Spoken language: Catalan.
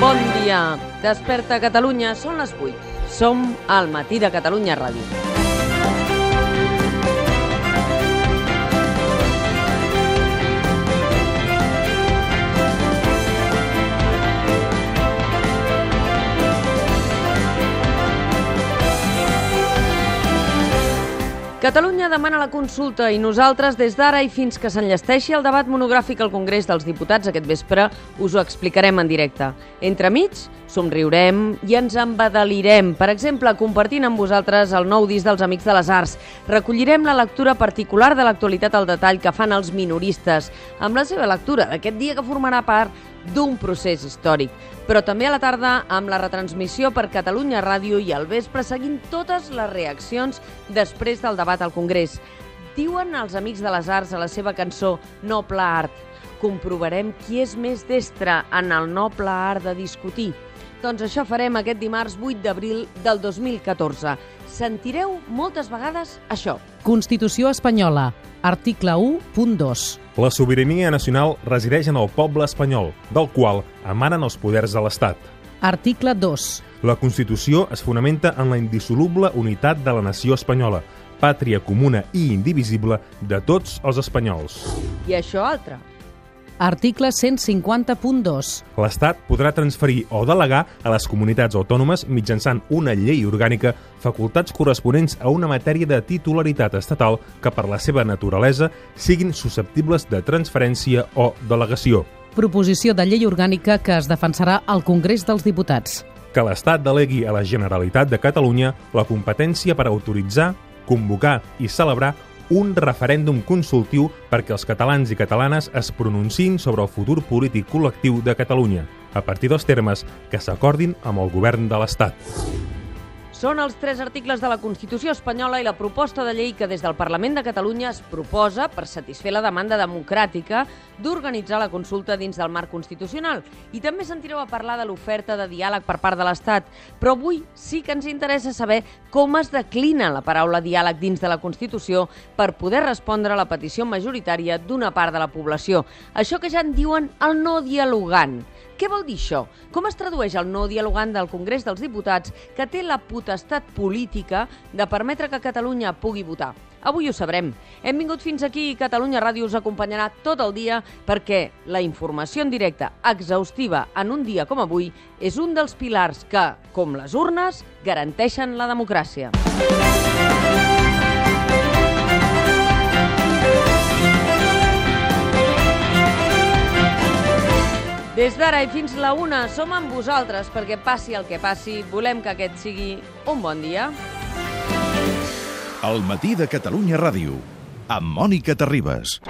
Bon dia. Desperta Catalunya, són les 8. Som al matí de Catalunya Ràdio. Catalunya demana la consulta i nosaltres, des d'ara i fins que s'enllesteixi el debat monogràfic al Congrés dels Diputats aquest vespre, us ho explicarem en directe. Entremig, somriurem i ens embadalirem, per exemple, compartint amb vosaltres el nou disc dels Amics de les Arts. Recollirem la lectura particular de l'actualitat al detall que fan els minoristes, amb la seva lectura d'aquest dia que formarà part d'un procés històric. Però també a la tarda amb la retransmissió per Catalunya Ràdio i al vespre seguint totes les reaccions després del debat al Congrés. Diuen els Amics de les Arts a la seva cançó Noble Art. Comprovarem qui és més destre en el noble art de discutir. Doncs això farem aquest dimarts 8 d'abril del 2014. Sentireu moltes vegades això. Constitució espanyola, article 1.2. La sobirania nacional resideix en el poble espanyol, del qual emanen els poders de l'Estat. Article 2. La Constitució es fonamenta en la indissoluble unitat de la nació espanyola, pàtria comuna i indivisible de tots els espanyols. I això altre. Article 150.2. L'Estat podrà transferir o delegar a les comunitats autònomes mitjançant una llei orgànica facultats corresponents a una matèria de titularitat estatal que per la seva naturalesa siguin susceptibles de transferència o delegació. Proposició de llei orgànica que es defensarà al Congrés dels Diputats. Que l'Estat delegui a la Generalitat de Catalunya la competència per autoritzar, convocar i celebrar un referèndum consultiu perquè els catalans i catalanes es pronunciïn sobre el futur polític col·lectiu de Catalunya, a partir dels termes que s'acordin amb el govern de l'Estat. Són els tres articles de la Constitució espanyola i la proposta de llei que des del Parlament de Catalunya es proposa per satisfer la demanda democràtica d'organitzar la consulta dins del marc constitucional. I també sentireu a parlar de l'oferta de diàleg per part de l'Estat. Però avui sí que ens interessa saber com es declina la paraula diàleg dins de la Constitució per poder respondre a la petició majoritària d'una part de la població. Això que ja en diuen el no dialogant. Què vol dir això? Com es tradueix el no dialogant del Congrés dels Diputats que té la potestat política de permetre que Catalunya pugui votar? Avui ho sabrem. Hem vingut fins aquí i Catalunya Ràdio us acompanyarà tot el dia perquè la informació en directe exhaustiva en un dia com avui és un dels pilars que, com les urnes, garanteixen la democràcia. Des d'ara i fins la una som amb vosaltres perquè passi el que passi, volem que aquest sigui un bon dia. El matí de Catalunya Ràdio, amb Mònica Terribas.